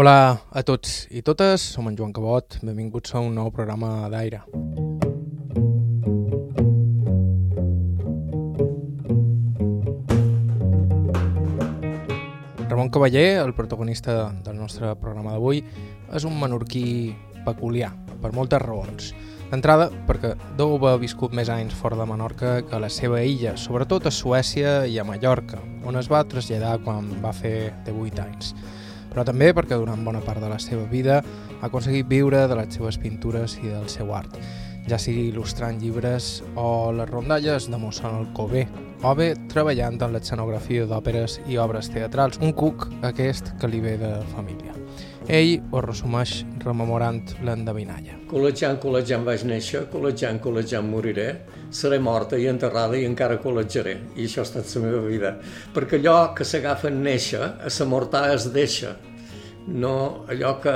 Hola a tots i totes, som en Joan Cabot, benvinguts a un nou programa d'aire. Ramon Cavaller, el protagonista del nostre programa d'avui, és un menorquí peculiar, per moltes raons. D'entrada, perquè deu haver viscut més anys fora de Menorca que a la seva illa, sobretot a Suècia i a Mallorca, on es va traslladar quan va fer 18 anys. Però també perquè durant bona part de la seva vida ha aconseguit viure de les seves pintures i del seu art, ja sigui il·lustrant llibres o les rondalles de mossèn Alcobé, o bé treballant en l'escenografia d'òperes i obres teatrals, un cuc aquest que li ve de família. Ell ho resumeix rememorant l'endevinalla. Col·legiant, col·legiant vaig néixer, col·legiant, col·legiant moriré, seré morta i enterrada i encara col·legiaré. I això ha estat la meva vida. Perquè allò que s'agafa en néixer, a la mortar es deixa. No, allò que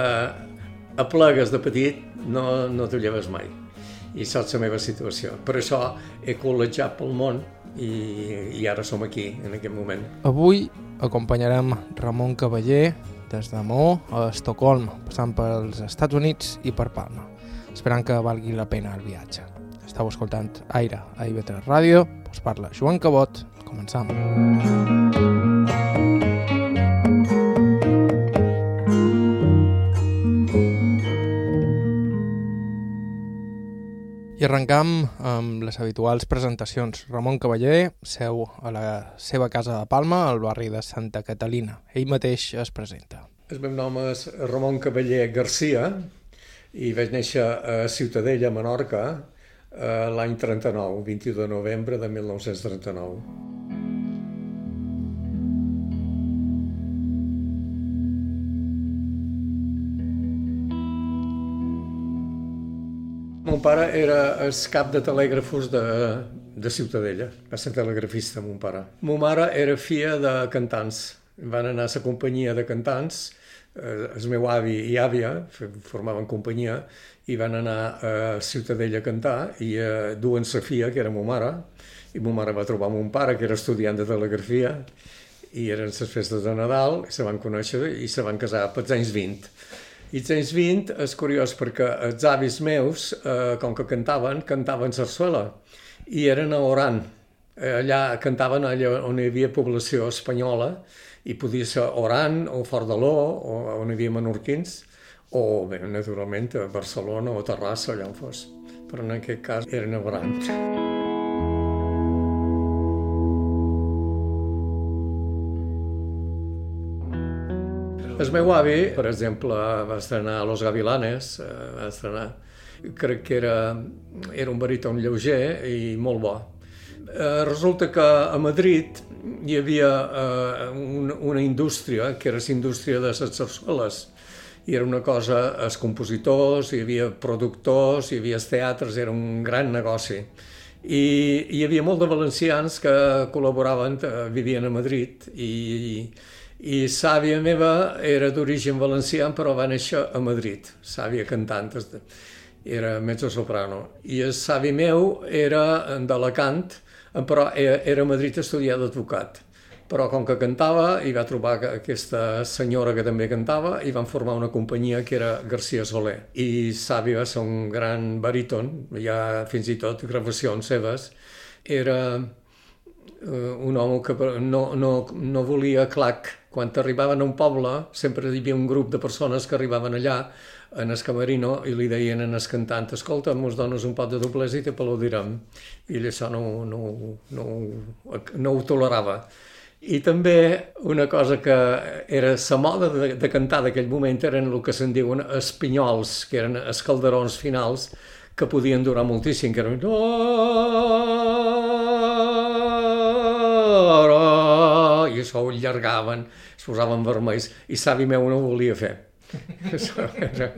aplegues de petit no, no t'ho lleves mai. I això és la meva situació. Per això he col·legiat pel món i, i ara som aquí, en aquest moment. Avui acompanyarem Ramon Cavaller, des de Mo a Estocolm, passant pels Estats Units i per Palma, esperant que valgui la pena el viatge. Estau escoltant Aire a IB3 Ràdio, us parla Joan Cabot, començam. I arrencam amb les habituals presentacions. Ramon Cavaller seu a la seva casa de Palma, al barri de Santa Catalina. Ell mateix es presenta. El meu nom és Ramon Cavaller Garcia i vaig néixer a Ciutadella, Menorca, l'any 39, 21 de novembre de 1939. Pare era el cap de telègrafos de, de Ciutadella, va ser telegrafista, mon pare. Mon mare era filla de cantants, van anar a la companyia de cantants, eh, el meu avi i àvia formaven companyia i van anar a Ciutadella a cantar i eh, duen sa filla, que era ma mare, i ma mare va trobar mon pare, que era estudiant de telegrafia, i eren les festes de Nadal, se van conèixer i se van casar pels anys 20. I anys 20 és curiós perquè els avis meus, eh, com que cantaven, cantaven sarsuela i eren a Oran. Allà cantaven allà on hi havia població espanyola i podia ser Oran o Fort de l'O, o on hi havia menorquins, o bé, naturalment a Barcelona o a Terrassa, allà on fos. Però en aquest cas eren a Oran. El meu avi, per exemple, va estrenar Los Gavilanes, va estrenar, crec que era, era un baríton lleuger i molt bo. Resulta que a Madrid hi havia eh, una, indústria, que era la indústria de les sarsueles, i era una cosa, els compositors, hi havia productors, hi havia teatres, era un gran negoci. I hi havia molt de valencians que col·laboraven, vivien a Madrid, i, i sàvia meva era d'origen valencià, però va néixer a Madrid, sàvia cantant, era mezzo-soprano. I el savi meu era d'Alacant, però era a Madrid estudiar d'advocat. Però com que cantava, hi va trobar aquesta senyora que també cantava i van formar una companyia que era García Soler. I Savi va ser un gran baríton, hi ha fins i tot gravacions seves. Era un home que no, no, no volia clac. Quan arribaven a un poble, sempre hi havia un grup de persones que arribaven allà, en el camerino, i li deien en el cantant, escolta, mos dones un pot de doblesa i te pelodirem. I ell això no, no, no, no ho tolerava. I també una cosa que era la moda de, de cantar d'aquell moment eren el que se'n diuen espinyols, que eren els calderons finals, que podien durar moltíssim, que eren i això ho allargaven, es posaven vermells, i savi meu no ho volia fer. era...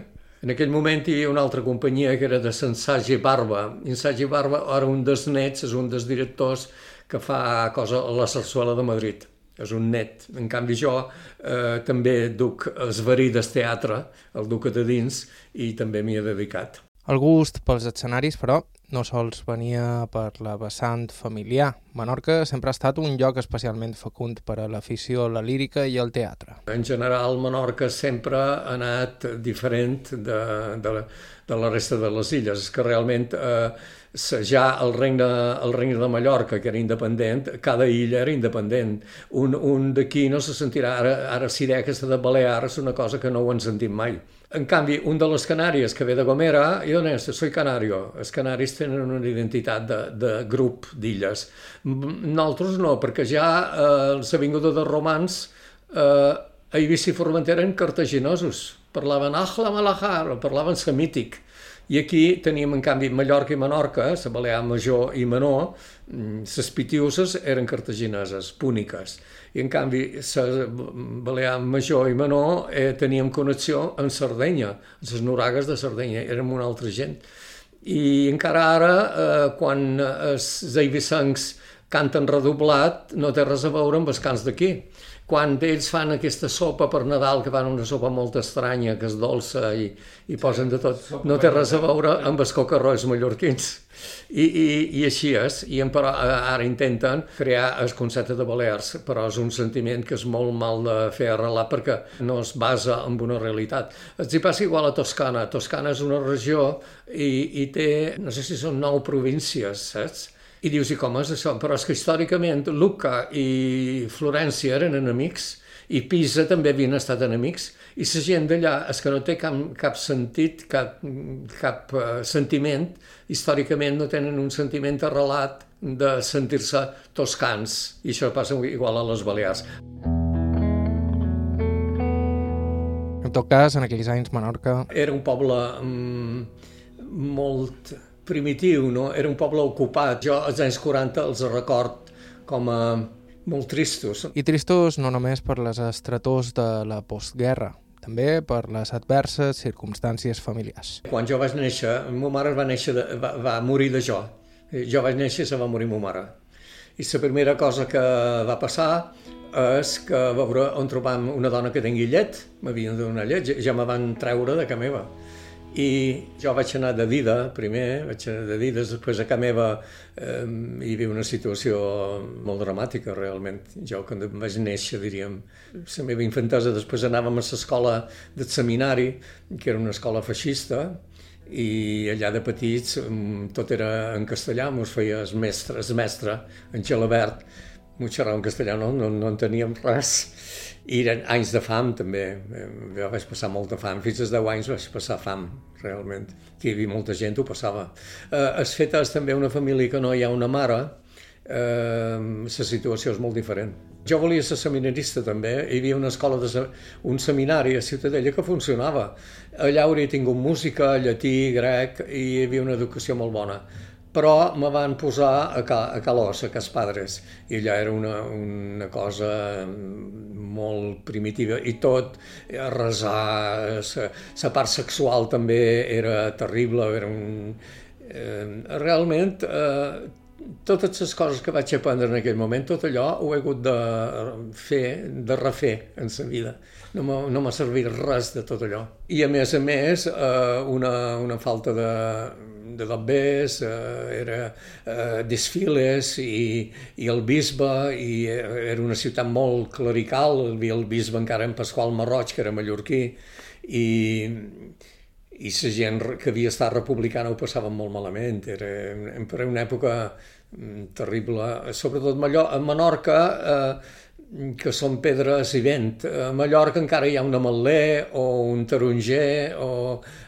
En aquell moment hi havia una altra companyia que era de Sensagi Barba. I Sensagi Barba era un dels nets, és un dels directors que fa cosa a la Sarsuela de Madrid. És un net. En canvi jo eh, també duc els verí del teatre, el duc de dins, i també m'hi he dedicat. El gust pels escenaris, però, no sols venia per la vessant familiar. Menorca sempre ha estat un lloc especialment fecund per a l'afició la lírica i al teatre. En general, Menorca sempre ha anat diferent de, de, la, de la resta de les illes. És que realment eh, ja el regne, el regne de Mallorca, que era independent, cada illa era independent. Un, un d'aquí no se sentirà, ara, ara si aquesta de Balears una cosa que no ho han sentit mai. En canvi, un de les Canàries que ve de Gomera, i on és? Soy canario. Els canaris tenen una identitat de, de grup d'illes. Nosaltres no, perquè ja eh, els avinguda de romans eh, a Eivissa Formentera eren cartaginosos. Parlaven ahla malahar, parlaven semític i aquí teníem, en canvi, Mallorca i Menorca, la Balear Major i Menor, les mm, pitiuses eren cartagineses, púniques. I, en canvi, la Balear Major i Menor eh, teníem connexió amb Sardenya, les noragues de Sardenya, érem una altra gent. I encara ara, eh, quan els eivissancs canten redoblat, no té res a veure amb els cants d'aquí quan ells fan aquesta sopa per Nadal, que fan una sopa molt estranya, que és dolça i, i posen de tot, no té res a veure amb els cocarrois mallorquins. I, i, i així és, i però ara intenten crear el concepte de Balears, però és un sentiment que és molt mal de fer arrelar perquè no es basa en una realitat. Els hi passa igual a Toscana. Toscana és una regió i, i té, no sé si són nou províncies, saps? I dius, i com és això? Però és que històricament Lucca i Florència eren enemics i Pisa també havien estat enemics i la gent d'allà és que no té cap, cap sentit, cap, cap uh, sentiment, històricament no tenen un sentiment arrelat de sentir-se toscans i això passa igual a les Balears. En tot cas, en aquells anys Menorca... Era un poble mm, molt primitiu, no? era un poble ocupat. Jo als anys 40 els record com a molt tristos. I tristos no només per les estretors de la postguerra, també per les adverses circumstàncies familiars. Quan jo vaig néixer, ma mare va, néixer de, va, va morir de jo. Jo vaig néixer i se va morir ma mare. I la primera cosa que va passar és que a veure on trobam una dona que tingui llet, m'havien de donar llet, ja me van treure de casa meva. I jo vaig anar de Dida, primer, vaig anar de Dida, després a casa meva eh, hi havia una situació molt dramàtica, realment. Jo, quan vaig néixer, diríem, la meva infantesa, després anàvem a l'escola del seminari, que era una escola feixista, i allà de petits tot era en castellà, mos feia el mestre, el mestre, en Gelabert, m'ho xerrava en castellà, no, no, no en teníem res i eren anys de fam, també. Jo vaig passar molta fam. Fins als 10 anys vaig passar fam, realment. Hi havia molta gent, ho passava. Eh, es fet és també una família que no hi ha una mare, eh, la situació és molt diferent. Jo volia ser seminarista també, hi havia una escola, de, un seminari a Ciutadella que funcionava. Allà hauria tingut música, llatí, grec, i hi havia una educació molt bona però me van posar a, Ca, a Calós, a Cas Padres, i allà era una, una cosa molt primitiva, i tot, a resar, la part sexual també era terrible, era un... Eh, realment, eh, totes les coses que vaig aprendre en aquell moment, tot allò ho he hagut de fer, de refer en la vida. No m'ha no servit res de tot allò. I a més a més, eh, una, una falta de, de l'Abbés, eh, era eh, desfiles i, i el bisbe, i era una ciutat molt clerical, hi havia el bisbe encara en Pasqual Marroig, que era mallorquí, i, i la gent que havia estat republicana ho passava molt malament, era, era una època mm, terrible, sobretot a Menorca, eh, que són pedres i vent. A Mallorca encara hi ha un ametler o un taronger o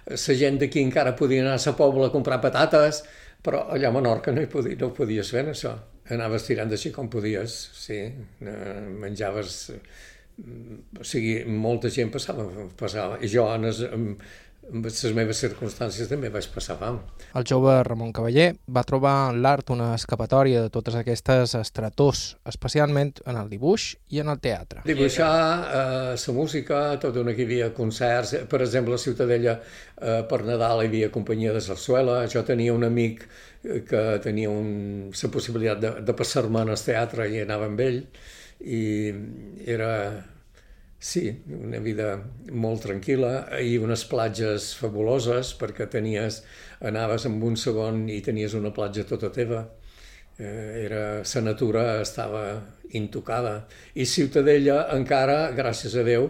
la gent d'aquí encara podia anar a la pobla a comprar patates, però allà a Menorca no, hi podia, no ho podies fer, això. Anaves tirant així com podies, sí, menjaves... O sigui, molta gent passava, passava. I jo, en els, amb les meves circumstàncies també vaig passar fam. El jove Ramon Cavaller va trobar en l'art una escapatòria de totes aquestes estrators, especialment en el dibuix i en el teatre. Dibuixar, eh, la música, tot que hi havia concerts, per exemple a Ciutadella eh, per Nadal hi havia companyia de sarsuela, jo tenia un amic eh, que tenia un, la possibilitat de, de passar-me en el teatre i anava amb ell i era Sí, una vida molt tranquil·la i unes platges fabuloses perquè tenies, anaves amb un segon i tenies una platja tota teva. Eh, era, la natura estava intocada. I Ciutadella encara, gràcies a Déu,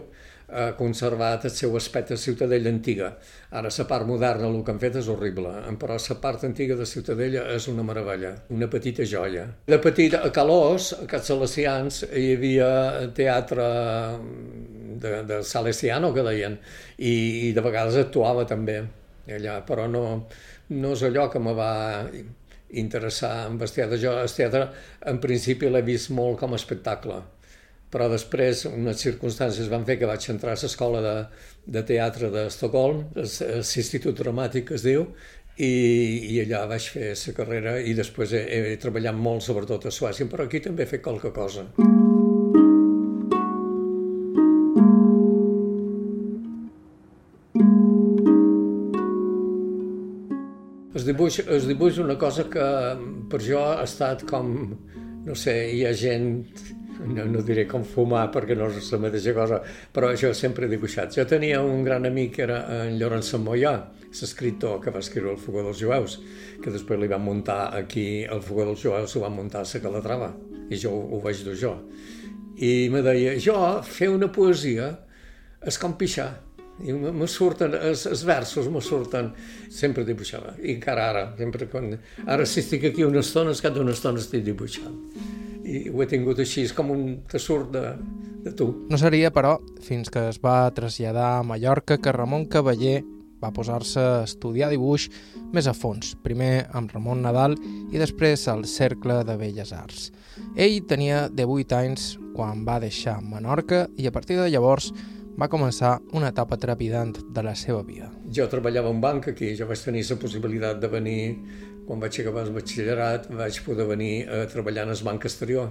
ha conservat el seu aspecte de Ciutadella antiga. Ara, la part moderna, el que han fet és horrible, però la part antiga de Ciutadella és una meravella, una petita joia. De petit, a Calós, a Cats Salesians, hi havia teatre de, de Salesiano, que deien, i, i de vegades actuava també allà, però no, no és allò que me va interessar en el teatre. Jo el teatre, en principi, l'he vist molt com a espectacle però després unes circumstàncies van fer que vaig entrar a l'escola de, de teatre d'Estocolm, l'Institut Dramàtic es diu, i, i allà vaig fer la carrera i després he, he treballat molt, sobretot a Suècia, però aquí també he fet qualque cosa. El dibuix, el dibuix és una cosa que per jo ha estat com, no sé, hi ha gent no, no diré com fumar perquè no és la mateixa cosa, però jo sempre he dibuixat. Jo tenia un gran amic que era en Llorenç Mollà, l'escriptor que va escriure El Fogó dels Jueus, que després li van muntar aquí El Fogó dels Jueus, ho van muntar a la Calatrava, i jo ho vaig dur jo. I me deia, jo, fer una poesia és com pixar, i me surten, els, els versos me surten, sempre dibuixava, i encara ara, sempre quan... Ara si estic aquí una estona, és cada una estona estic dibuixant i ho he tingut així, és com un tessur de, de tu. No seria, però, fins que es va traslladar a Mallorca que Ramon Cavaller va posar-se a estudiar dibuix més a fons, primer amb Ramon Nadal i després al Cercle de Belles Arts. Ell tenia 18 anys quan va deixar Menorca i a partir de llavors va començar una etapa trepidant de la seva vida. Jo treballava en banc aquí, jo vaig tenir la possibilitat de venir quan vaig acabar el batxillerat vaig poder venir a treballar en el banc exterior.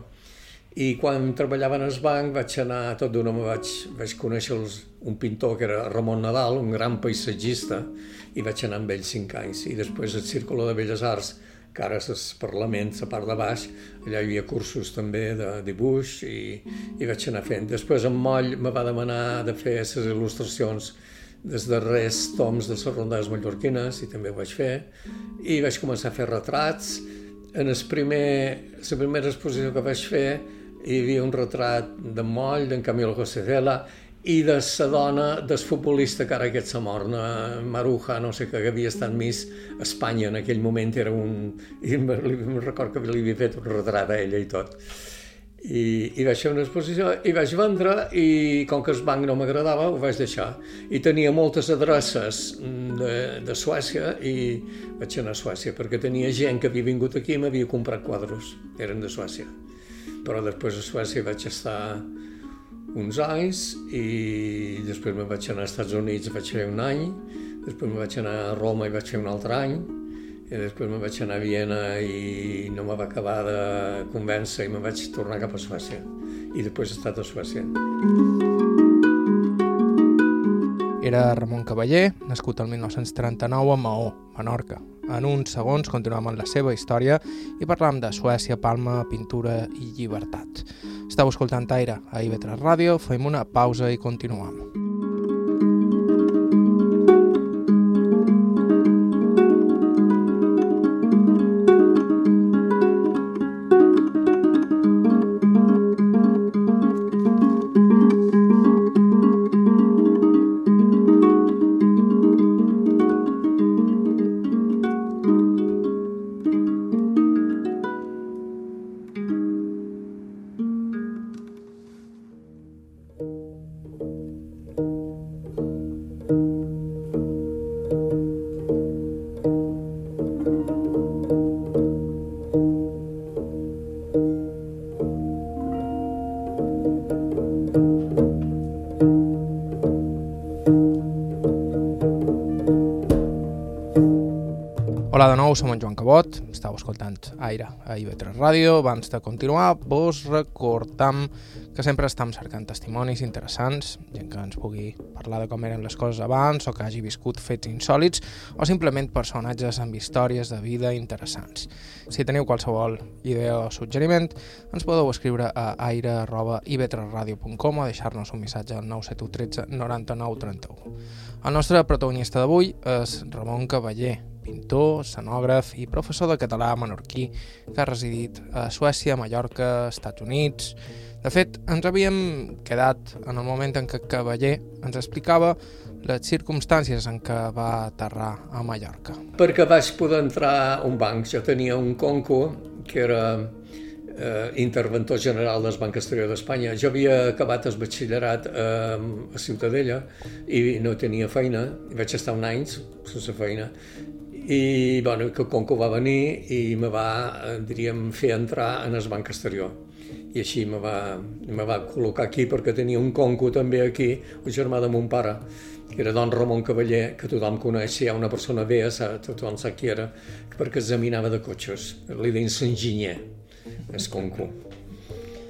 I quan treballava en el banc vaig anar, tot d'una vaig, vaig conèixer els, un pintor que era Ramon Nadal, un gran paisatgista, i vaig anar amb ell cinc anys. I després el Círculo de Belles Arts, que ara és el Parlament, la part de baix, allà hi havia cursos també de dibuix i, i vaig anar fent. Després en Moll me va demanar de fer les il·lustracions des darrers toms de les rondades mallorquines i també ho vaig fer. I vaig començar a fer retrats. En el primer, la primera exposició que vaig fer hi havia un retrat de Moll, d'en Camilo José Vela i de la dona del futbolista que ara aquest s'ha mort, Maruja, no sé, que havia estat més a Espanya en aquell moment, era un... i em record que li havia fet un retrat a ella i tot i, i vaig fer una exposició i vaig vendre i com que el banc no m'agradava ho vaig deixar. I tenia moltes adreces de, de Suècia i vaig anar a Suècia perquè tenia gent que havia vingut aquí i m'havia comprat quadros, eren de Suècia. Però després a Suècia vaig estar uns anys i després me vaig anar als Estats Units vaig fer un any després me vaig anar a Roma i vaig fer un altre any i després me vaig anar a Viena i no me va acabar de convèncer i me vaig tornar cap a Suècia. I després he estat a Suècia. Era Ramon Cavaller, nascut el 1939 a Maó, Menorca. En uns segons continuem amb la seva història i parlam de Suècia, Palma, pintura i llibertat. Estau escoltant Aire a IB3 Ràdio, fem una pausa i continuem. Som en Joan Cabot, estàu escoltant Aire a IB3 Ràdio. Abans de continuar, vos recordam que sempre estem cercant testimonis interessants, gent que ens pugui parlar de com eren les coses abans o que hagi viscut fets insòlids o simplement personatges amb històries de vida interessants. Si teniu qualsevol idea o suggeriment, ens podeu escriure a aire.ib3radio.com o deixar-nos un missatge al 971 13 99 31. El nostre protagonista d'avui és Ramon Cavaller, pintor, escenògraf i professor de català menorquí que ha residit a Suècia, Mallorca, Estats Units... De fet, ens havíem quedat en el moment en què Cavaller ens explicava les circumstàncies en què va aterrar a Mallorca. Perquè vaig poder entrar a un banc. Jo tenia un conco que era eh, interventor general del Banc Exterior d'Espanya. Jo havia acabat el batxillerat eh, a Ciutadella i no tenia feina. Vaig estar un any sense feina i bueno, que Conco va venir i me va, eh, diríem, fer entrar en el banc exterior i així me va, me va col·locar aquí perquè tenia un conco també aquí, un germà de mon pare, que era don Ramon Cavaller, que tothom coneix, si hi ha una persona vea, tothom sap qui era, perquè examinava de cotxes, li deien s'enginyer, el conco.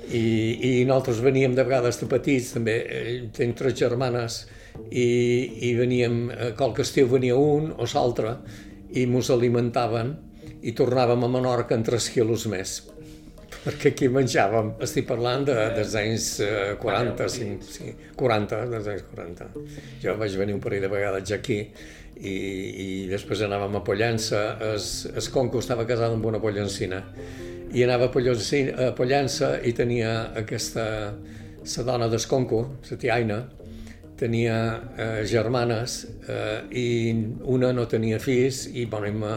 I, I nosaltres veníem de vegades de petits, també, tenc tres germanes, i, i veníem, qualque estiu venia un o l'altre, i mos alimentaven i tornàvem a Menorca amb 3 quilos més perquè aquí menjàvem. Estic parlant de, dels anys 40, eh, sí, sí, 40, dels anys 40. Jo vaig venir un parell de vegades aquí i, i després anàvem a Pollença. Es, es Conco estava casat amb una pollancina i anava a, Pollença, a Pollença i tenia aquesta la dona d'Esconco, la tiaina, tenia eh, germanes eh, i una no tenia fills i bueno, me,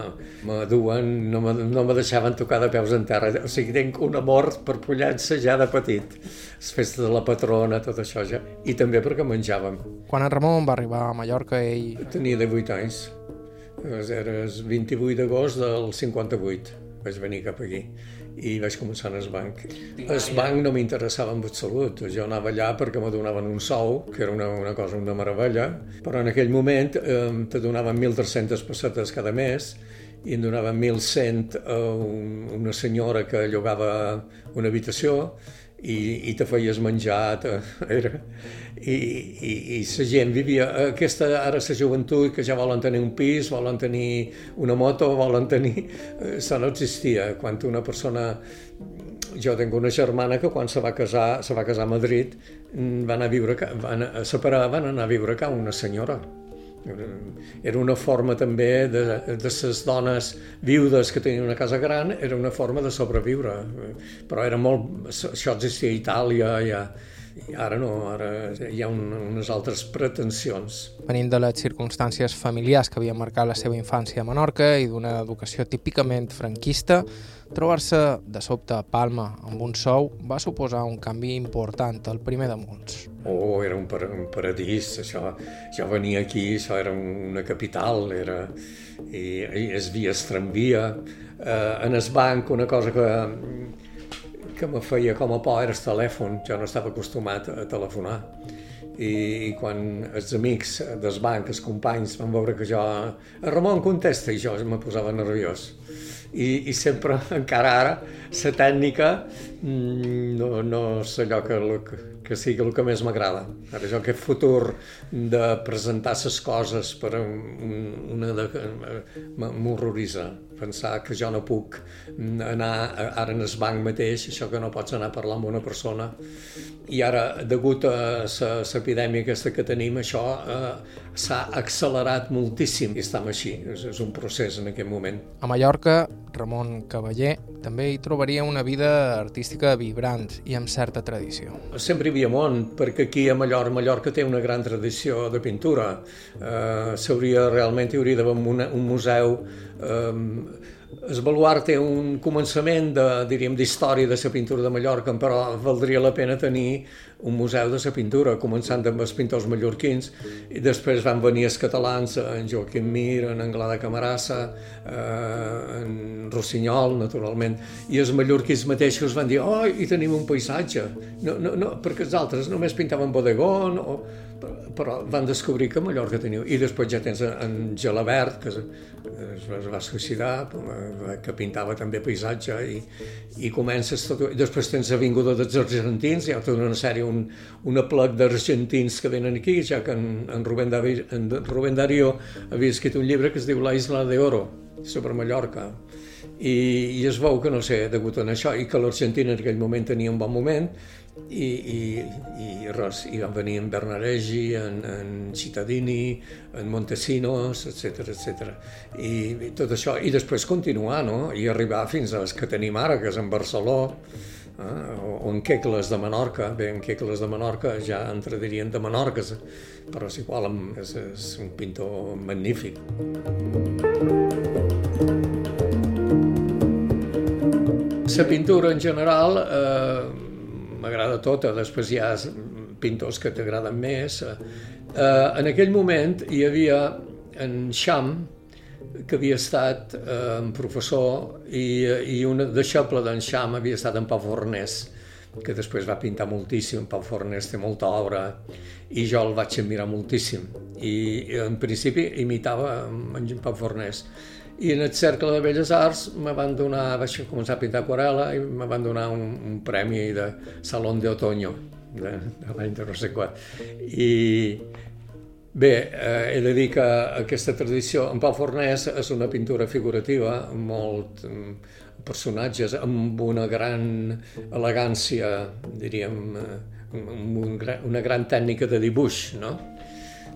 me duen, no me, no me deixaven tocar de peus en terra. O sigui, tinc un amor per Pollença ja de petit. Les festes de la patrona, tot això ja. I també perquè menjàvem. Quan en Ramon va arribar a Mallorca, ell... Tenia 18 anys. Era el 28 d'agost del 58. Vaig venir cap aquí i vaig començar en el banc. El banc no m'interessava en absolut. Jo anava allà perquè me donaven un sou, que era una, una cosa, una meravella, però en aquell moment eh, te donaven 1.300 pessetes cada mes i em donaven 1.100 a un, una senyora que llogava una habitació i, i te feies menjar, te, era, i, i, i la gent vivia, aquesta ara la joventut que ja volen tenir un pis, volen tenir una moto, volen tenir... Això no existia. Quan una persona... Jo tinc una germana que quan se va casar, se va casar a Madrid, van anar a viure, van a separar, van anar a viure a una senyora era una forma també de, de les dones viudes que tenien una casa gran, era una forma de sobreviure. Però era molt... Això existia a Itàlia, ja, ara no, ara hi ha un, unes altres pretensions. Venint de les circumstàncies familiars que havien marcat la seva infància a Menorca i d'una educació típicament franquista, trobar-se de sobte a Palma amb un sou va suposar un canvi important, el primer de molts. Oh, era un, par un paradís, això. Jo venia aquí, això era una capital, era... I, i es via, es tramvia. Eh, en el banc, una cosa que, que me feia com a por era el telèfon. Jo no estava acostumat a telefonar. I, i quan els amics del banc, els companys, van veure que jo... Ramon, contesta, i jo me posava nerviós i, i sempre, encara tècnica mm, no, no és allò que, que sigui el que més m'agrada. Ara jo aquest futur de presentar les coses per una de... m'horroritza pensar que jo no puc anar ara en el banc mateix, això que no pots anar a parlar amb una persona. I ara, degut a l'epidèmia aquesta que tenim, això eh, s'ha accelerat moltíssim i estem així, és, és un procés en aquest moment. A Mallorca, Ramon Cavaller també hi trobaria una vida artística vibrant i amb certa tradició. Sempre hi havia món, perquè aquí a Mallorca, Mallorca té una gran tradició de pintura. Eh, s'hauria realment, hi hauria d'haver un, un museu eh, el Baluart té un començament de, diríem, d'història de la pintura de Mallorca, però valdria la pena tenir un museu de la pintura, començant amb els pintors mallorquins, i després van venir els catalans, en Joaquim Mir, en Anglada Camarassa, eh, en Rossinyol, naturalment, i els mallorquins mateixos van dir, oh, i tenim un paisatge, no, no, no, perquè els altres només pintaven bodegón, o però van descobrir que a Mallorca teniu... I després ja tens en Gelabert, que es, es va suïcidar, que pintava també paisatge, i, i comences tot... I després tens Avinguda dels Argentins, hi ha tota una sèrie, un, una plec d'argentins que venen aquí, ja que en, en, Rubén Davi, en Rubén Darío havia escrit un llibre que es diu La Isla de Oro, sobre Mallorca, i, i es veu que, no sé, degut a això, i que l'Argentina en aquell moment tenia un bon moment, i, i, i res, i van venir en Bernaregi, en, en Cittadini, en Montesinos, etc etc. I, I tot això, i després continuar, no? I arribar fins a les que tenim ara, que és en Barcelona, eh? o, en Quecles de Menorca, bé, en Quecles de Menorca ja entradirien de Menorca, però és igual, és, és un pintor magnífic. La pintura en general eh, m'agrada tota, després hi ha pintors que t'agraden més. Eh, en aquell moment hi havia en Xam, que havia estat eh, professor i, i un deixeble d'en Xam havia estat en Pau Fornés, que després va pintar moltíssim, Pau Fornés té molta obra i jo el vaig admirar moltíssim. I en principi imitava en Pau Fornés i en el Cercle de Belles Arts me van donar, vaig començar a pintar aquarela i me van donar un, un premi de Salón de Otoño de, de l'any de no sé quan. I bé, eh, he de dir que aquesta tradició, en Pau Fornès és una pintura figurativa, molt mm, personatges, amb una gran elegància, diríem, eh, amb un, una gran tècnica de dibuix, no?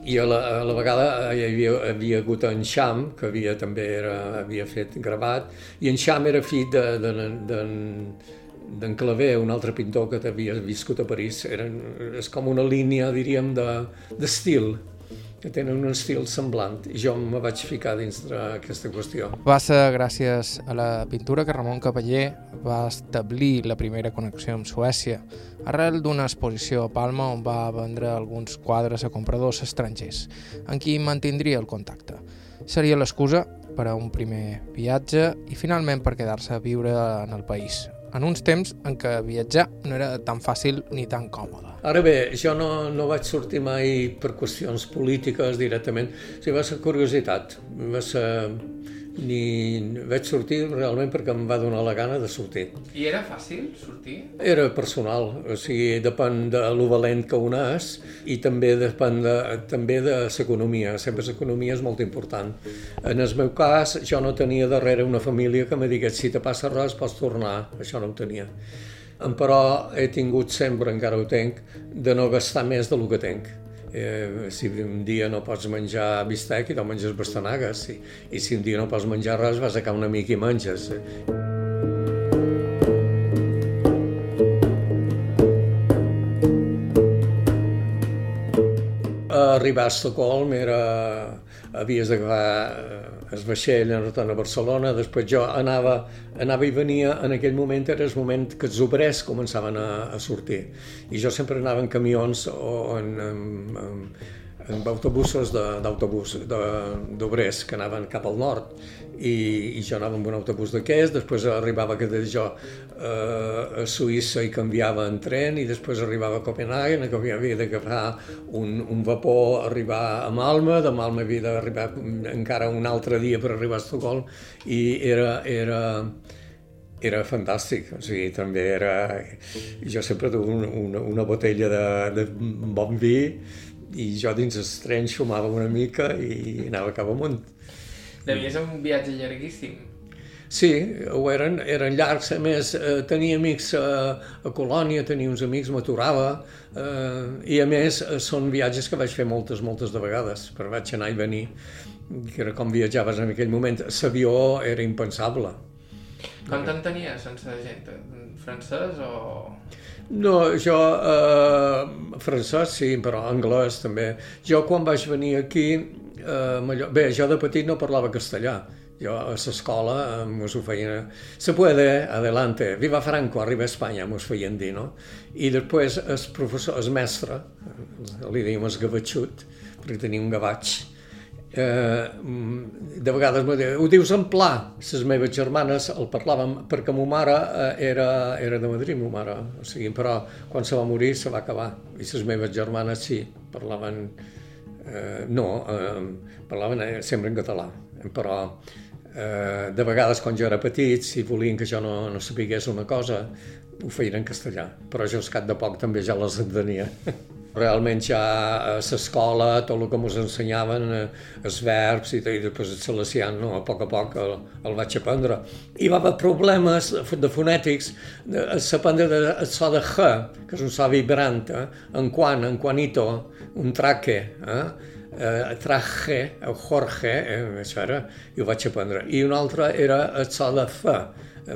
I a la, a la vegada hi havia, havia hagut en Xam, que havia, també era, havia fet gravat, i en Xam era fill d'en de, de, d'en Clavé, un altre pintor que havia viscut a París. Eren, és com una línia, diríem, d'estil. De, que tenen un estil semblant i jo me vaig ficar dins d'aquesta qüestió. Va ser gràcies a la pintura que Ramon Cavaller va establir la primera connexió amb Suècia arrel d'una exposició a Palma on va vendre alguns quadres a compradors estrangers, amb qui mantindria el contacte. Seria l'excusa per a un primer viatge i finalment per quedar-se a viure en el país, en uns temps en què viatjar no era tan fàcil ni tan còmode. Ara bé, jo no, no vaig sortir mai per qüestions polítiques directament, o sigui, va ser curiositat, va ser ni vaig sortir realment perquè em va donar la gana de sortir. I era fàcil sortir? Era personal, o sigui, depèn de lo valent que un és i també depèn de, també de l'economia, sempre l'economia és molt important. En el meu cas, jo no tenia darrere una família que me digués si te passa res pots tornar, això no ho tenia. Però he tingut sempre, encara ho tenc, de no gastar més del que tenc eh, si un dia no pots menjar bistec i te'l menges bastanagues, i, i si un dia no pots menjar res vas a cau un amic i menges. Arribar a Estocolm era... havies d'agafar es vaixell en retorn a Barcelona, després jo anava, anava i venia, en aquell moment era el moment que els obrers començaven a, a sortir, i jo sempre anava en camions o en, en, en, en autobusos d'autobús d'obrers que anaven cap al nord i, i jo anava amb un autobús d'aquests, després arribava que jo eh, a Suïssa i canviava en tren i després arribava a Copenhagen, que havia d'agafar un, un vapor, arribar a Malma, de Malma havia d'arribar encara un altre dia per arribar a Estocolm i era, era, era fantàstic, o sigui, també era... Jo sempre duia una, una, una botella de, de bon vi i jo dins el tren xumava una mica i anava cap amunt. Devia ser un viatge llarguíssim. Sí, ho eren, eren llargs. A més, eh, tenia amics a, a Colònia, tenia uns amics, m'aturava, eh, i a més eh, són viatges que vaig fer moltes, moltes de vegades, però vaig anar i venir, que era com viatjaves en aquell moment. L'avió era impensable. Quant en tenies sense gent? Francès o...? No, jo eh, francès sí, però anglès també. Jo quan vaig venir aquí, eh, bé, jo de petit no parlava castellà, jo a l'escola eh, mos ho feien... Se puede, adelante, viva Franco, arriba a Espanya, mos feien dir, no? I després el professor, el mestre, li dèiem el gavatxut, perquè tenia un gavatx, eh, de vegades me diu, ho dius en pla, les meves germanes el parlaven, perquè ma mare eh, era, era de Madrid, ma mare, o sigui, però quan se va morir se va acabar, i les meves germanes sí, parlaven, eh, no, eh, parlaven eh, sempre en català, però eh, de vegades quan jo era petit, si volien que jo no, no sapigués una cosa, ho feien en castellà, però jo al cap de poc també ja les entenia. Realment ja a l'escola, tot el que ens ensenyaven, eh, els verbs i, i després el salesian, no? a poc a poc el, el vaig aprendre. I va haver problemes de fonètics, s'aprendre el so de G, que és un so vibrant, eh? en quan, en quanito, un traque, eh? eh, traje, el Jorge, eh, això era, i ho vaig aprendre. I un altre era el so de F,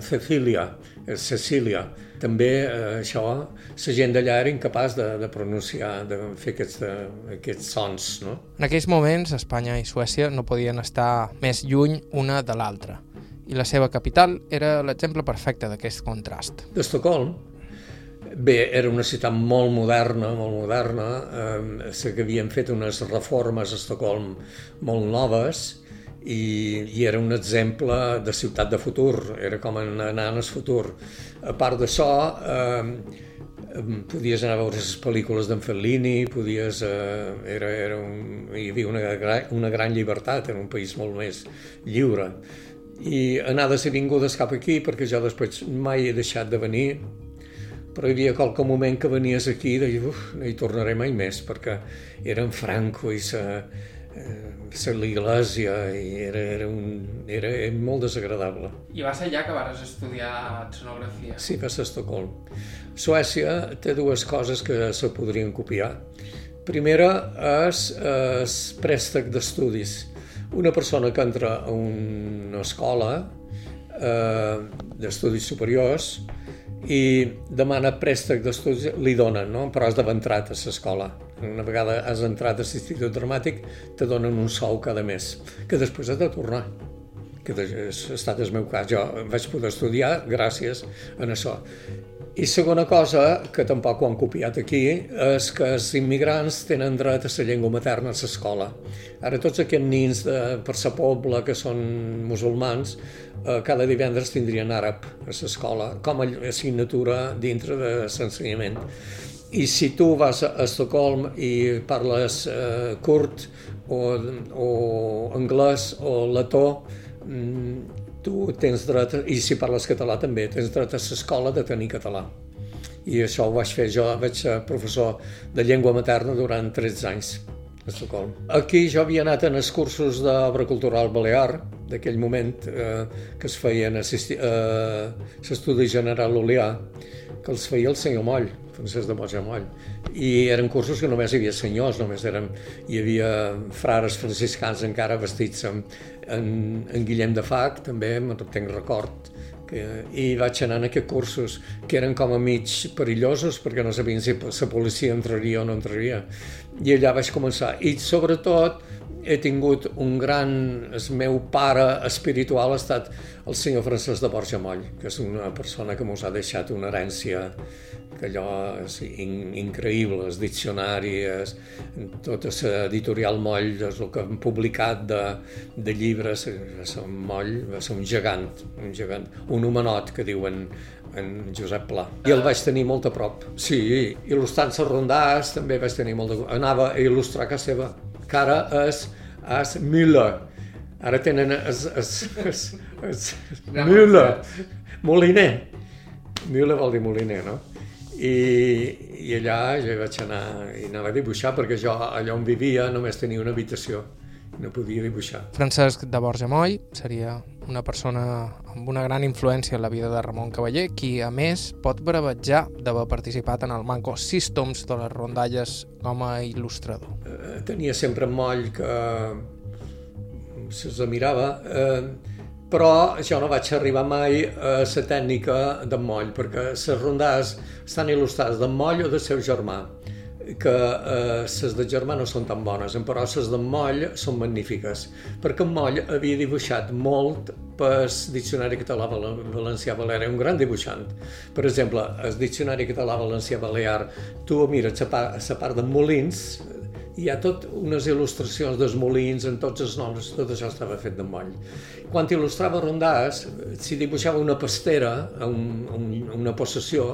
Cecília, Cecília, també eh, això, la gent d'allà era incapaç de, de pronunciar, de fer aquests, de, aquests sons. No? En aquells moments, Espanya i Suècia no podien estar més lluny una de l'altra, i la seva capital era l'exemple perfecte d'aquest contrast. D'Estocolm, Bé, era una ciutat molt moderna, molt moderna, eh, que havien fet unes reformes a Estocolm molt noves, i, i era un exemple de ciutat de futur, era com anar el futur. A part d'això, eh, podies anar a veure les pel·lícules d'en Fellini, podies, eh, era, era un, hi havia una, una gran llibertat, era un país molt més lliure. I anades i vingudes cap aquí, perquè jo després mai he deixat de venir, però hi havia qualque moment que venies aquí i deies, uf, no hi tornaré mai més, perquè era en Franco i sa, eh, l'església i era, era, un, era, molt desagradable. I va ser allà que vas estudiar sonografia? Sí, va ser a Estocolm. Suècia té dues coses que se podrien copiar. Primera és el préstec d'estudis. Una persona que entra a una escola eh, d'estudis superiors i demana préstec d'estudis, li donen, no? però has d'haver a l'escola. Una vegada has entrat a l'Institut Dramàtic, te donen un sou cada mes, que després has de tornar que ha estat el meu cas. Jo vaig poder estudiar gràcies a això. I segona cosa, que tampoc ho han copiat aquí, és que els immigrants tenen dret a la llengua materna a l'escola. Ara tots aquests nins de, per sa poble que són musulmans, eh, cada divendres tindrien àrab a l'escola, com a assignatura dintre de l'ensenyament. I si tu vas a Estocolm i parles eh, curt o, o anglès o letó, mm, tu tens dret, i si parles català també, tens dret a l'escola de tenir català. I això ho vaig fer jo, vaig ser professor de llengua materna durant 13 anys a Estocolm. Aquí jo havia anat en els cursos d'obra cultural balear, d'aquell moment eh, que es feien a l'Estudi General Olià, que els feia el senyor Moll, Francesc de Moll Moll. I eren cursos que només hi havia senyors, només eren, hi havia frares franciscans encara vestits amb, en, en Guillem de Fac, també, me'n tenc record, que, i vaig anar en aquests cursos que eren com a mig perillosos perquè no sabien si la policia entraria o no entraria. I allà vaig començar. I sobretot he tingut un gran... El meu pare espiritual ha estat el senyor Francesc de Borja Moll, que és una persona que ens ha deixat una herència que allò és in, increïble, els diccionaris, tota l'editorial Moll, és el que han publicat de, de llibres, ser un Moll, va ser un gegant, un gegant, un homenot que diuen en Josep Pla. I el vaig tenir molt a prop. Sí, il·lustrant les rondars també vaig tenir molt de... Anava a il·lustrar casa seva, que ara és, és Müller. Ara tenen es, es, es, es, Müller, Moliner. Müller vol dir Moliner, no? I, i allà jo vaig anar i anava a dibuixar perquè jo allà on vivia només tenia una habitació no podia dibuixar. Francesc de Borja Moll seria una persona amb una gran influència en la vida de Ramon Cavaller, qui, a més, pot bravatjar d'haver participat en el Manco sis toms de les rondalles com a il·lustrador. Eh, tenia sempre moll que se'ls mirava. Eh, però jo no vaig arribar mai a la tècnica d'en Moll, perquè les rondades estan il·lustrades d'en Moll o del seu germà, que eh, les de germà no són tan bones, però les d'en Moll són magnífiques, perquè Moll havia dibuixat molt pel Diccionari Català Valencià Balear, un gran dibuixant. Per exemple, el Diccionari Català Valencià Balear, tu mires la part de Molins, hi ha tot unes il·lustracions dels molins en tots els noms, tot això estava fet de moll. Quan il·lustrava rondàs, si dibuixava una pastera, un, un, una possessió,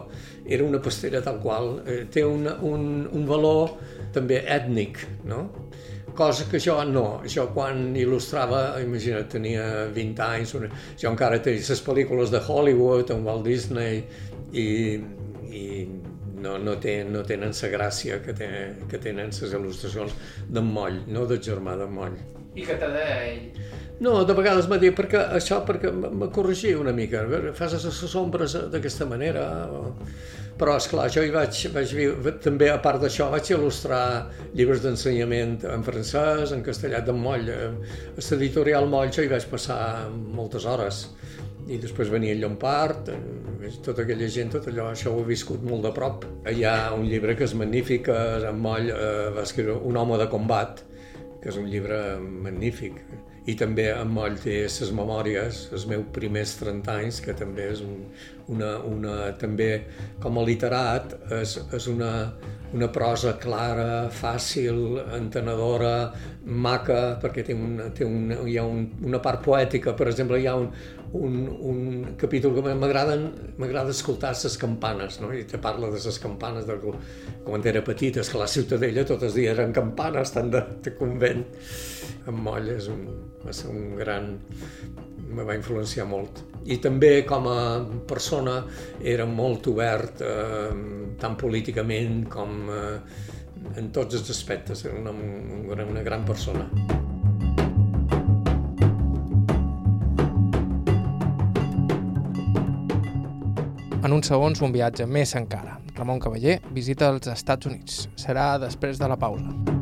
era una pastera tal qual, eh, té una, un, un valor també ètnic, no? cosa que jo no. Jo quan il·lustrava, imagina't, tenia 20 anys, jo encara tenia les pel·lícules de Hollywood, amb Walt Disney, i, i no, no, té, no tenen la gràcia que, té, que tenen les il·lustracions d'en Moll, no del germà d'en Moll. I que te deia ell? No, de vegades m'ha dit, perquè això perquè me corrigia una mica, fas les ombres d'aquesta manera, o... però és clar, jo hi vaig, vaig viure, també a part d'això vaig il·lustrar llibres d'ensenyament en francès, en castellà d'en Moll, a l'editorial Moll jo hi vaig passar moltes hores, i després venia el Llompart, eh, tota aquella gent, tot allò, això ho he viscut molt de prop. Hi ha un llibre que és magnífic, en Moll eh, va escriure Un home de combat, que és un llibre magnífic. I també en Moll té les memòries, els meus primers 30 anys, que també és un, una, una, també com a literat, és, és una, una prosa clara, fàcil, entenedora, maca, perquè té una, té una, hi ha un, una part poètica, per exemple, hi ha un, un, un capítol que m'agrada escoltar les campanes, no? i te parla de les campanes de, quan era petit, és que la Ciutadella tots els dies eren campanes tant de, de convent. En Moll és un, va ser un gran... me va influenciar molt. I també com a persona era molt obert, eh, tant políticament com eh, en tots els aspectes, era una, una, una gran persona. En uns segons, un viatge més encara. Ramon Cavaller visita els Estats Units. Serà després de la pausa.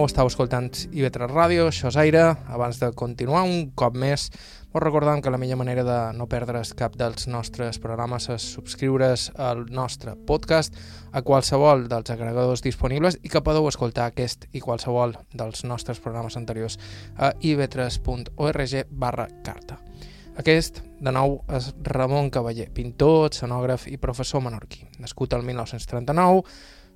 Nou, estàu escoltant IB3 Ràdio, això és Aire. Abans de continuar un cop més, us recordem que la millor manera de no perdre's cap dels nostres programes és subscriure's al nostre podcast a qualsevol dels agregadors disponibles i que podeu escoltar aquest i qualsevol dels nostres programes anteriors a ib3.org barra carta. Aquest, de nou, és Ramon Cavaller, pintor, escenògraf i professor menorquí. Nascut el 1939,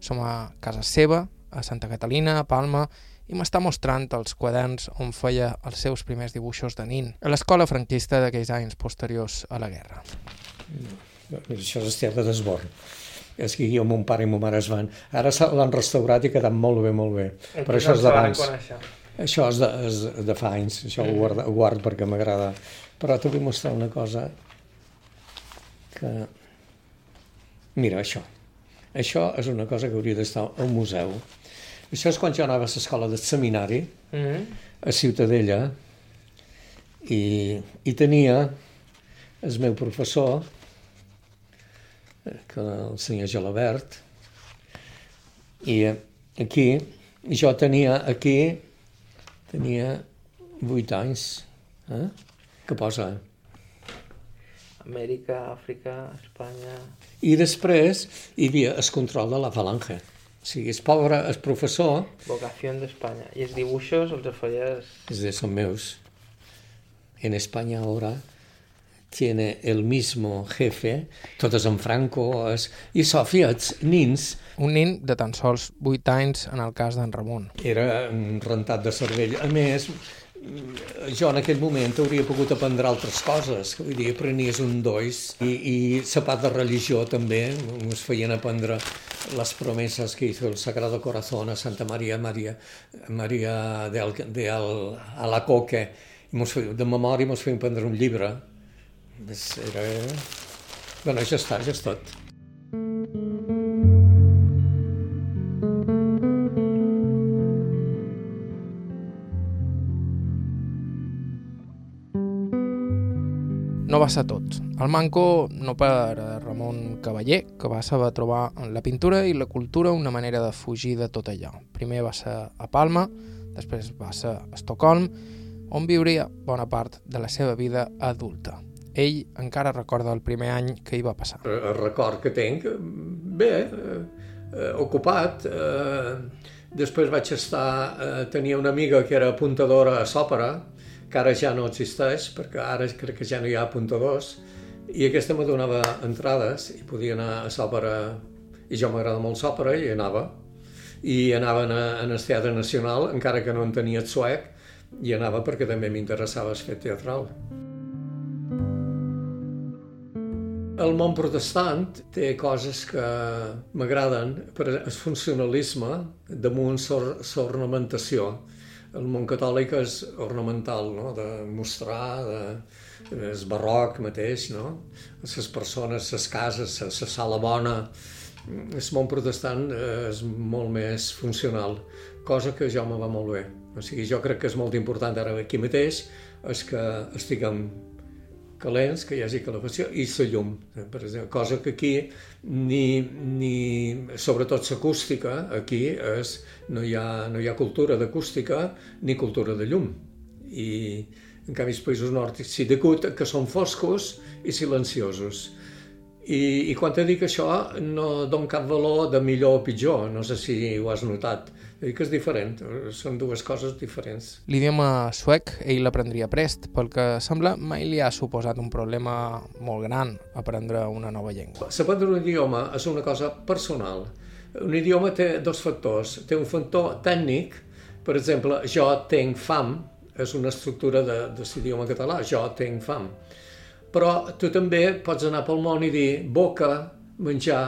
som a casa seva, a Santa Catalina, a Palma, i m'està mostrant els quaderns on feia els seus primers dibuixos de nin, a l'escola franquista d'aquells anys posteriors a la guerra. Això és el teatre d'esborn. És que jo, mon pare i mon mare es van... Ara l'han restaurat i ha quedat molt bé, molt bé. Però això és d'abans. Això és de, és de fa anys, això ho, guardo, ho guardo perquè m'agrada. Però t'ho vull mostrar una cosa que... Mira, això. Això és una cosa que hauria d'estar al museu. Això és quan jo anava a l'escola del seminari, mm -hmm. a Ciutadella, i, i tenia el meu professor, que el senyor Gelabert, i aquí, jo tenia aquí, tenia vuit anys, eh? que posa? Amèrica, Àfrica, Espanya... I després hi havia el control de la falange. O sigui, és pobre, és professor... Vocació d'Espanya. I els dibuixos els feies... És de, són meus. En Espanya ahora tiene el mismo jefe, totes en Franco, es... i Sòfia, els nins... Un nin de tan sols 8 anys en el cas d'en Ramon. Era rentat de cervell. A més, jo en aquell moment hauria pogut aprendre altres coses, vull dir, aprenies un dois i, i la part de religió també, ens feien aprendre les promeses que hizo el Sagrado Corazón a Santa Maria, Maria del, de al, a la Coque, de memòria ens feien prendre un llibre, era, Bueno, ja està, ja és tot. No va ser tot. El manco no per Ramon Cavaller, que va saber trobar en la pintura i la cultura una manera de fugir de tot allò. Primer va ser a Palma, després va ser a Estocolm, on viuria bona part de la seva vida adulta. Ell encara recorda el primer any que hi va passar. El record que tinc, bé, eh, eh, ocupat. Eh, després vaig estar, eh, tenia una amiga que era apuntadora a s'òpera, que ara ja no existeix, perquè ara crec que ja no hi ha apuntadors, i aquesta me donava entrades i podia anar a s'òpera, i jo m'agrada molt s'òpera i anava. I anava a, en el Teatre Nacional, encara que no en tenia suec, i anava perquè també m'interessava el fet teatral. El món protestant té coses que m'agraden, per el funcionalisme damunt l'ornamentació. Sor el món catòlic és ornamental, no? de mostrar, de, és barroc mateix, no? les persones, les cases, la sala bona, el món protestant és molt més funcional, cosa que jo me va molt bé. O sigui, jo crec que és molt important ara aquí mateix és que estiguem calents, que hi hagi calefacció i la llum, eh, per exemple, cosa que aquí ni, ni sobretot l'acústica, aquí és, no, hi ha, no hi ha cultura d'acústica ni cultura de llum. I en canvi els països nòrdics sí degut que són foscos i silenciosos. I, I quan te dic això, no dono cap valor de millor o pitjor, no sé si ho has notat. Dic que és diferent, són dues coses diferents. L'idioma suec ell l'aprendria prest, pel que sembla mai li ha suposat un problema molt gran aprendre una nova llengua. Saber un idioma és una cosa personal. Un idioma té dos factors. Té un factor tècnic, per exemple, jo tinc fam, és una estructura de, de l'idioma català, jo tinc fam però tu també pots anar pel món i dir boca, menjar,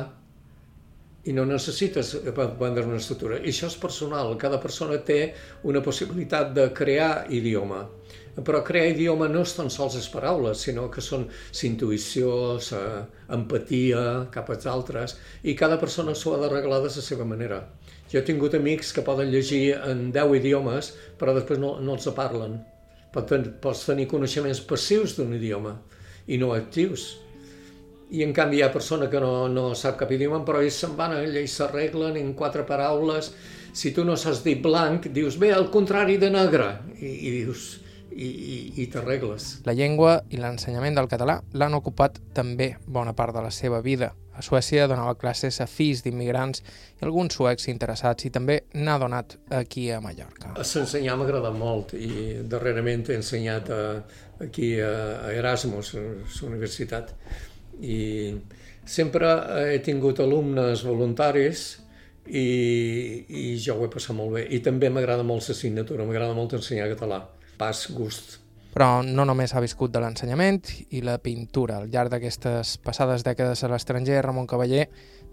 i no necessites aprendre una estructura. I això és personal, cada persona té una possibilitat de crear idioma. Però crear idioma no és tan sols les paraules, sinó que són intuïció, empatia cap als altres, i cada persona s'ho ha d'arreglar de la seva manera. Jo he tingut amics que poden llegir en 10 idiomes, però després no, no els parlen. Pots tenir coneixements passius d'un idioma i no actius. I en canvi hi ha persona que no, no sap cap idioma, però ells se'n van allà i s'arreglen en quatre paraules. Si tu no saps dir blanc, dius, bé, al contrari de negre. I, i dius, i, i, i t'arregles. La llengua i l'ensenyament del català l'han ocupat també bona part de la seva vida. A Suècia donava classes a fills d'immigrants i alguns suecs interessats i també n'ha donat aquí a Mallorca. S'ensenyar m'agrada molt i darrerament he ensenyat a, aquí a, Erasmus, a la universitat, i sempre he tingut alumnes voluntaris i, i jo ho he passat molt bé. I també m'agrada molt l'assignatura, m'agrada molt ensenyar català. Pas gust. Però no només ha viscut de l'ensenyament i la pintura. Al llarg d'aquestes passades dècades a l'estranger, Ramon Cavaller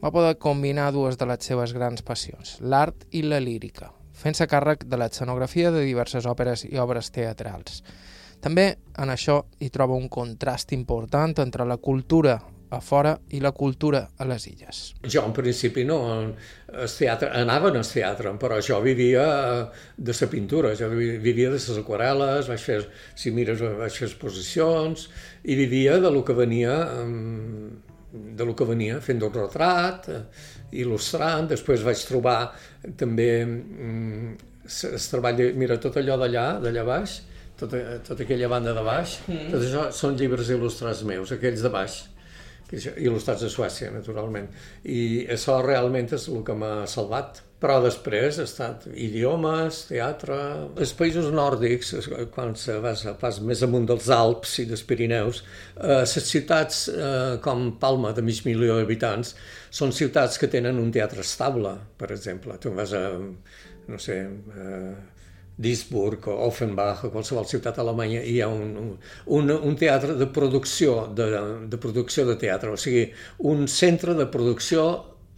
va poder combinar dues de les seves grans passions, l'art i la lírica, fent-se càrrec de l'escenografia de diverses òperes i obres teatrals. També en això hi troba un contrast important entre la cultura a fora i la cultura a les illes. Jo en principi no, el teatre, anava al teatre, però jo vivia de la pintura, jo vivia de les aquarel·les, vaig fer, si mires, vaig fer exposicions, i vivia de lo que venia de lo que venia fent un retrat, il·lustrant, després vaig trobar també mm, el treball, mira, tot allò d'allà, d'allà baix, tota, tota aquella banda de baix, mm. tot això són llibres il·lustrats meus, aquells de baix il·lustrats a Suècia, naturalment. I això realment és el que m'ha salvat. Però després ha estat idiomes, teatre... Els països nòrdics, quan se vas, pas més amunt dels Alps i dels Pirineus, eh, les ciutats eh, com Palma, de mig milió d'habitants, són ciutats que tenen un teatre estable, per exemple. Tu vas a, no sé, eh, Duisburg Offenbach o qualsevol ciutat alemanya hi ha un, un, un teatre de producció de, de producció de teatre, o sigui, un centre de producció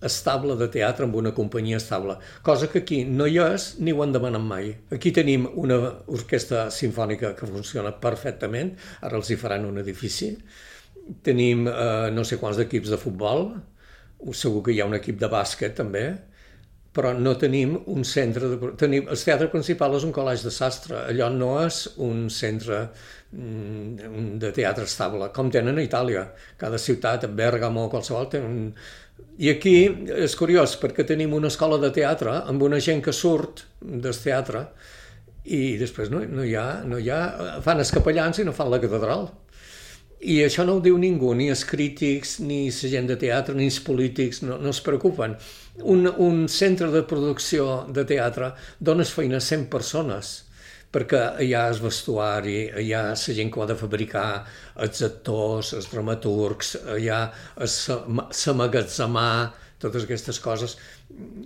estable de teatre amb una companyia estable, cosa que aquí no hi és ni ho han demanat mai. Aquí tenim una orquestra sinfònica que funciona perfectament, ara els hi faran un edifici, tenim eh, no sé quants equips de futbol, segur que hi ha un equip de bàsquet també, però no tenim un centre de... Tenim, el teatre principal és un col·legi de sastre, allò no és un centre mm, de teatre estable, com tenen a Itàlia. Cada ciutat, Bergamo, qualsevol, té un... I aquí és curiós, perquè tenim una escola de teatre amb una gent que surt del teatre i després no, no, hi ha, no hi ha... Fan els capellans i no fan la catedral. I això no ho diu ningú, ni els crítics, ni la gent de teatre, ni els polítics, no, no es preocupen. Un, un centre de producció de teatre dona feina a 100 persones, perquè hi ha el vestuari, hi ha la gent que ho ha de fabricar, els actors, els dramaturgs, hi ha s'amagatzemar, totes aquestes coses.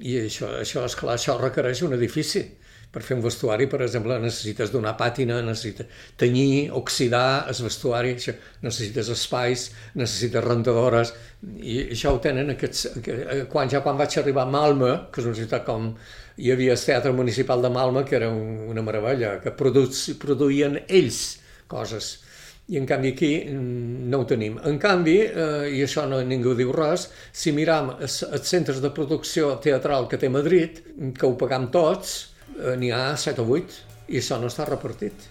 I això, això, esclar, això requereix un edifici per fer un vestuari, per exemple, necessites donar pàtina, necessites tenyir, oxidar el vestuari, això, necessites espais, necessites rentadores, i això ho tenen aquests... Quan, ja quan vaig arribar a Malmö, que és una ciutat com... Hi havia el Teatre Municipal de Malmö, que era una meravella, que produ produïen ells coses. I en canvi aquí mm, no ho tenim. En canvi, eh, i això no ningú diu res, si miram els, els centres de producció teatral que té Madrid, que ho pagam tots, Eh, n'hi ha 7 o 8 i això no està repartit.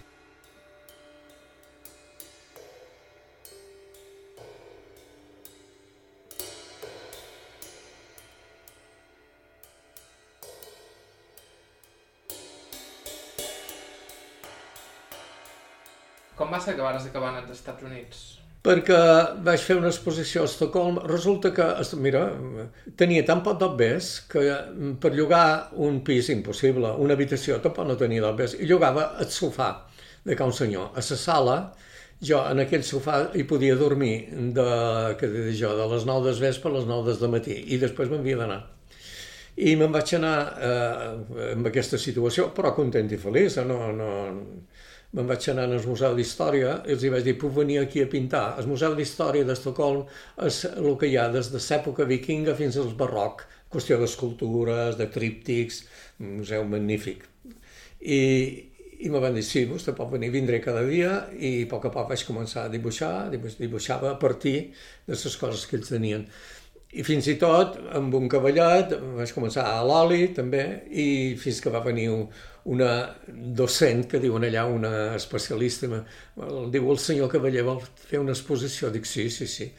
Com va ser que vares acabar als Estats Units? Perquè vaig fer una exposició a Estocolm. Resulta que, mira, tenia tan poc d'obvers que per llogar un pis impossible, una habitació, tampoc no tenia d'obvers, i llogava el sofà de ca un senyor. A la sala, jo en aquell sofà hi podia dormir de, que de jo, de les 9 del vespre a les 9 del matí, i després m'havia d'anar. I me'n vaig anar eh, amb aquesta situació, però content i feliç, eh? no, no, me'n vaig anar al Museu d'Història i els hi vaig dir, puc venir aquí a pintar. El Museu d'Història d'Estocolm és el que hi ha des de l'època vikinga fins al barroc, qüestió d'escultures, de tríptics, un museu magnífic. I, i me van dir, sí, vostè pot venir, vindré cada dia, i a poc a poc vaig començar a dibuixar, dibuixava a partir de les coses que ells tenien. I fins i tot, amb un cavallet, vaig començar a l'oli, també, i fins que va venir un, una docent, que diuen allà, una especialista, el diu el senyor Cavaller vol fer una exposició, dic sí, sí, sí,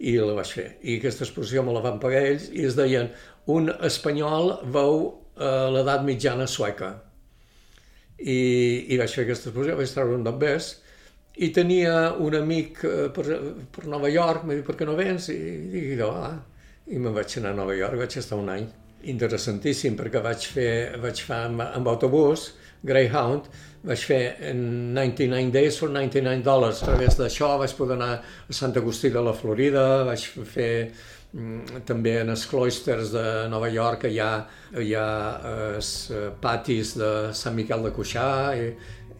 i la vaig fer. I aquesta exposició me la van pagar ells i es deien un espanyol veu eh, l'edat mitjana sueca. I, I vaig fer aquesta exposició, vaig treure un d'obès, i tenia un amic eh, per, per Nova York, m'ha dit, per què no vens? I, i dic, ah, i me'n vaig anar a Nova York, vaig estar un any interessantíssim perquè vaig fer, vaig fer amb, amb autobús, Greyhound, vaig fer en 99 days for 99 dòlars. A través d'això vaig poder anar a Sant Agustí de la Florida, vaig fer mm, també en els cloisters de Nova York hi ha, hi ha els eh, patis de Sant Miquel de Cuixà i,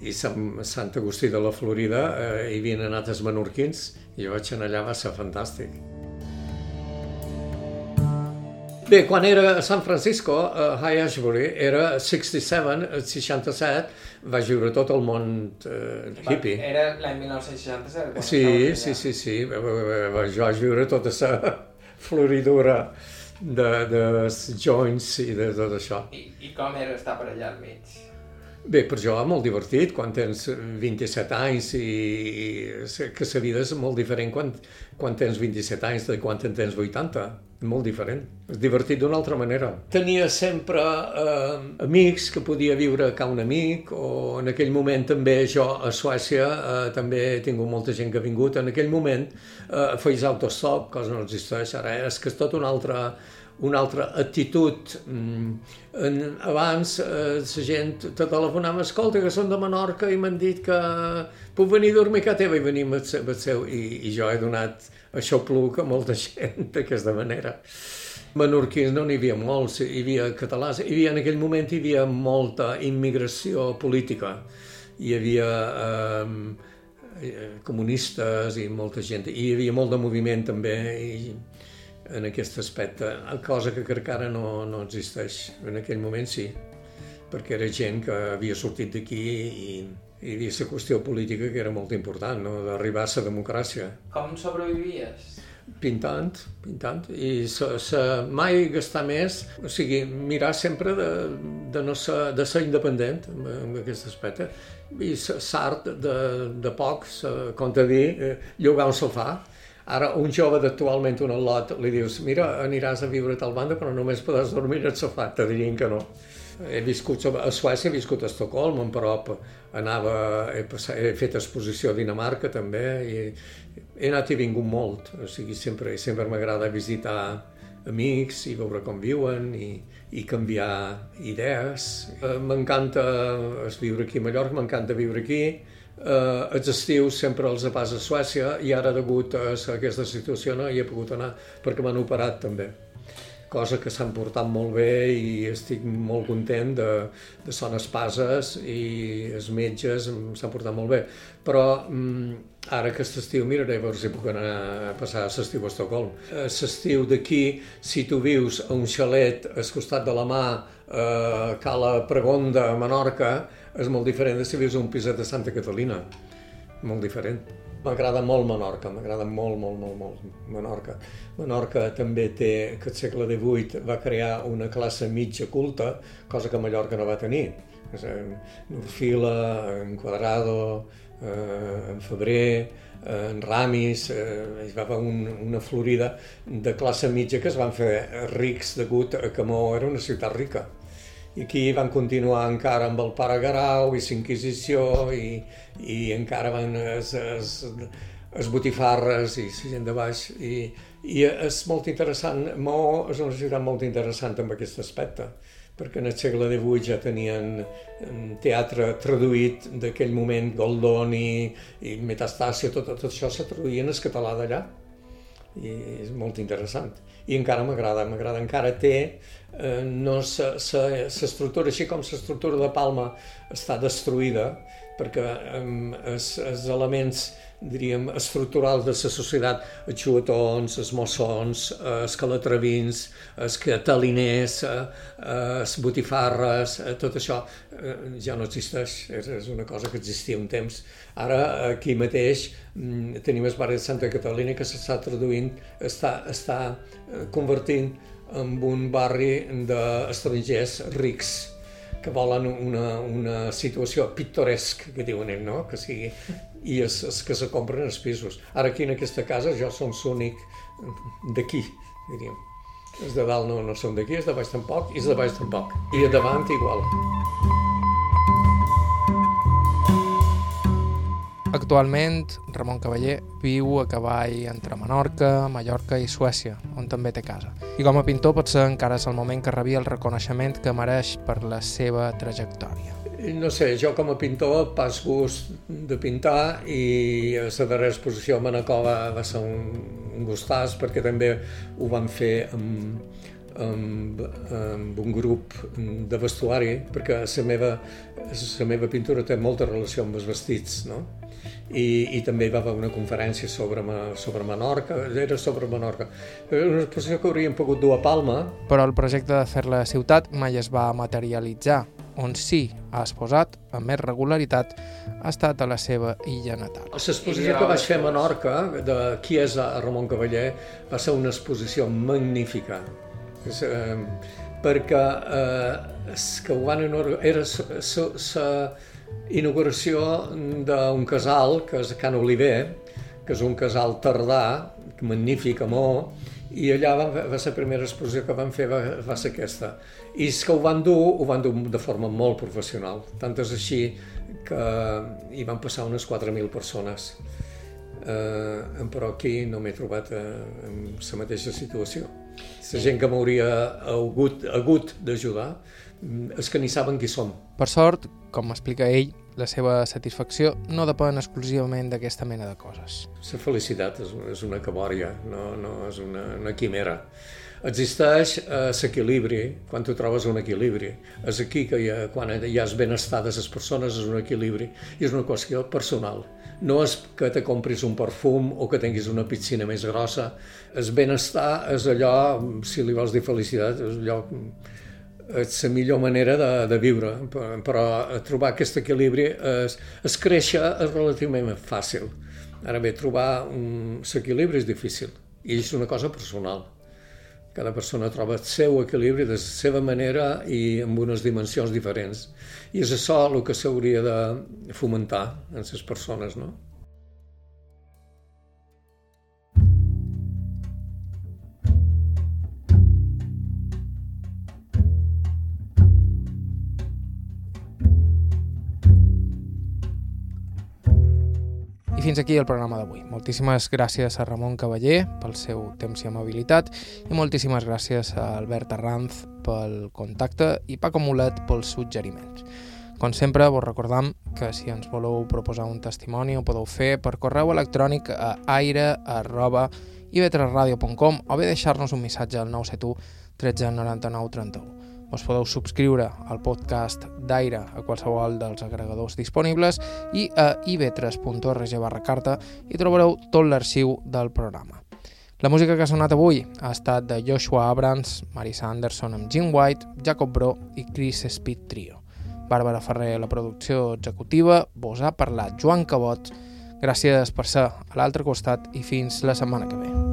i Sant, Sant Agustí de la Florida eh, hi havien anat els menorquins i jo vaig anar allà, va ser fantàstic. Bé, quan era a San Francisco, a High Ashbury, era 67, 67, vaig viure tot el món eh, hippie. Era l'any 1967? Sí, sí, sí, sí, jo vaig viure tota la floridura de, de joints i de tot això. I, I com era estar per allà al mig? Bé, per jo molt divertit, quan tens 27 anys i, i que la vida és molt diferent quan, quan tens 27 anys de quan en tens 80 molt diferent. És divertit d'una altra manera. Tenia sempre eh, amics que podia viure a un amic, o en aquell moment també jo a Suècia eh, també he tingut molta gent que ha vingut. En aquell moment eh, feies autostop, cosa no existeix ara, és que és tot una altra, una altra actitud. Mm, en, abans eh, gent te telefonava, escolta, que són de Menorca i m'han dit que puc venir a dormir a casa teva i venir amb el seu, i, i jo he donat això pluc a molta gent d'aquesta manera. Menorquins no n'hi havia molts, hi havia catalans, hi havia, en aquell moment hi havia molta immigració política, hi havia eh, comunistes i molta gent, hi havia molt de moviment també i, en aquest aspecte, cosa que crec que ara no, no existeix. En aquell moment sí, perquè era gent que havia sortit d'aquí i, hi havia la qüestió política que era molt important, no? d'arribar a la democràcia. Com sobrevivies? pintant, pintant, i se, se, mai gastar més, o sigui, mirar sempre de, de, no ser, de ser independent en, en aquest aspecte, i s'art de, de poc, com te dir, eh, llogar un sofà, Ara, un jove d'actualment un al·lot li dius mira, aniràs a viure a tal banda però només podràs dormir al sofà, te dirien que no. He viscut a Suècia, he viscut a Estocolm, en prop anava, he, passat, he fet exposició a Dinamarca també, i he anat i vingut molt, o sigui, sempre, sempre m'agrada visitar amics i veure com viuen i, i canviar idees. Eh, m'encanta viure aquí a Mallorca, m'encanta viure aquí, eh, els estius sempre els pas a Suècia i ara degut a aquesta situació no hi he pogut anar perquè m'han operat també cosa que s'han portat molt bé i estic molt content de, de Son Espases i els metges s'han portat molt bé. Però mm, ara aquest estiu miraré a veure si puc anar a passar l'estiu a Estocolm. L'estiu d'aquí, si tu vius a un xalet al costat de la mà a Cala Pregonda, a Menorca, és molt diferent de si vius un piset de Santa Catalina. Molt diferent. M'agrada molt Menorca, m'agrada molt, molt, molt, molt Menorca. Menorca també té, que el segle XVIII va crear una classe mitja culta, cosa que Mallorca no va tenir. En Orfila, en Quadrado, eh, en Febrer, eh, en Ramis, eh, hi va haver un, una florida de classe mitja que es van fer rics degut a que Mó era una ciutat rica i aquí van continuar encara amb el pare Garau i l'Inquisició i, i encara van es, es, es botifarres i la gent de baix. I, i és molt interessant, Mo és una ciutat molt interessant en aquest aspecte perquè en el segle XVIII ja tenien teatre traduït d'aquell moment, Goldoni i Metastàcia, tot, tot això se traduïa en el català d'allà i és molt interessant. I encara m'agrada, m'agrada, encara. Té eh, no s'estructura així com l'estructura de Palma està destruïda perquè eh, els, els elements diríem, estructurals de la societat, els xuetons, els mossons, els calatravins, els cataliners, els botifarres, tot això ja no existeix, és una cosa que existia un temps. Ara, aquí mateix, mm, tenim el barri de Santa Catalina que s'està traduint, està, està convertint en un barri d'estrangers rics que volen una, una situació pittoresc, que diuen ells, no? que sigui i els, els que se compren els pisos. Ara aquí en aquesta casa jo som l'únic d'aquí, diríem. Els de dalt no, no són d'aquí, els de baix tampoc, i els de baix tampoc. I a davant igual. Actualment, Ramon Cavaller viu a cavall entre Menorca, Mallorca i Suècia, on també té casa. I com a pintor potser encara és el moment que rebia el reconeixement que mereix per la seva trajectòria. No sé, jo com a pintor pas gust de pintar i a la darrera exposició a Manacova va ser un, un gustàs perquè també ho van fer amb, amb, amb un grup de vestuari perquè la meva, la meva pintura té molta relació amb els vestits, no? I, i també hi va haver una conferència sobre, sobre Menorca, era sobre Menorca. Una exposició que hauríem pogut dur a Palma. Però el projecte de fer-la ciutat mai es va materialitzar on sí ha exposat amb més regularitat ha estat a la seva illa natal. L'exposició que vaig fer a Menorca, de qui és Ramon Cavaller, va ser una exposició magnífica. És, eh, perquè eh, que ho van era la inauguració d'un casal, que és Can Oliver, que és un casal tardà, magnífic, amor, i allà va, va ser la primera exposició que van fer, va, va ser aquesta. I és que ho van dur, ho van dur de forma molt professional, tant és així que hi van passar unes 4.000 persones. Eh, però aquí no m'he trobat eh, en la mateixa situació. La gent que m'hauria hagut, hagut d'ajudar mm, és que ni saben qui som. Per sort, com explica ell, la seva satisfacció no depèn exclusivament d'aquesta mena de coses. La felicitat és, és una cabòria, no, no és una, una quimera. Existeix eh, l'equilibri, quan tu trobes un equilibri. És aquí que hi ha, quan hi ha benestar de les persones és un equilibri i és una qüestió personal. No és que te compris un perfum o que tinguis una piscina més grossa. El benestar és allò, si li vols dir felicitat, és allò és la millor manera de, de viure, però trobar aquest equilibri es, es créixer és relativament fàcil. Ara bé, trobar l'equilibri és difícil i és una cosa personal. Cada persona troba el seu equilibri de la seva manera i amb unes dimensions diferents. I és això el que s'hauria de fomentar en les persones, no? I fins aquí el programa d'avui. Moltíssimes gràcies a Ramon Cavaller pel seu temps i amabilitat i moltíssimes gràcies a Albert Arranz pel contacte i Paco Mulet pels suggeriments. Com sempre, vos recordam que si ens voleu proposar un testimoni ho podeu fer per correu electrònic a aire.ivetresradio.com o bé deixar-nos un missatge al 971 13 99 31. Us podeu subscriure al podcast d'Aire a qualsevol dels agregadors disponibles i a ib3.org barra carta hi trobareu tot l'arxiu del programa. La música que ha sonat avui ha estat de Joshua Abrams, Marisa Anderson amb Jim White, Jacob Bro i Chris Speed Trio. Bàrbara Ferrer, la producció executiva, vos ha parlat Joan Cabot. Gràcies per ser a l'altre costat i fins la setmana que ve.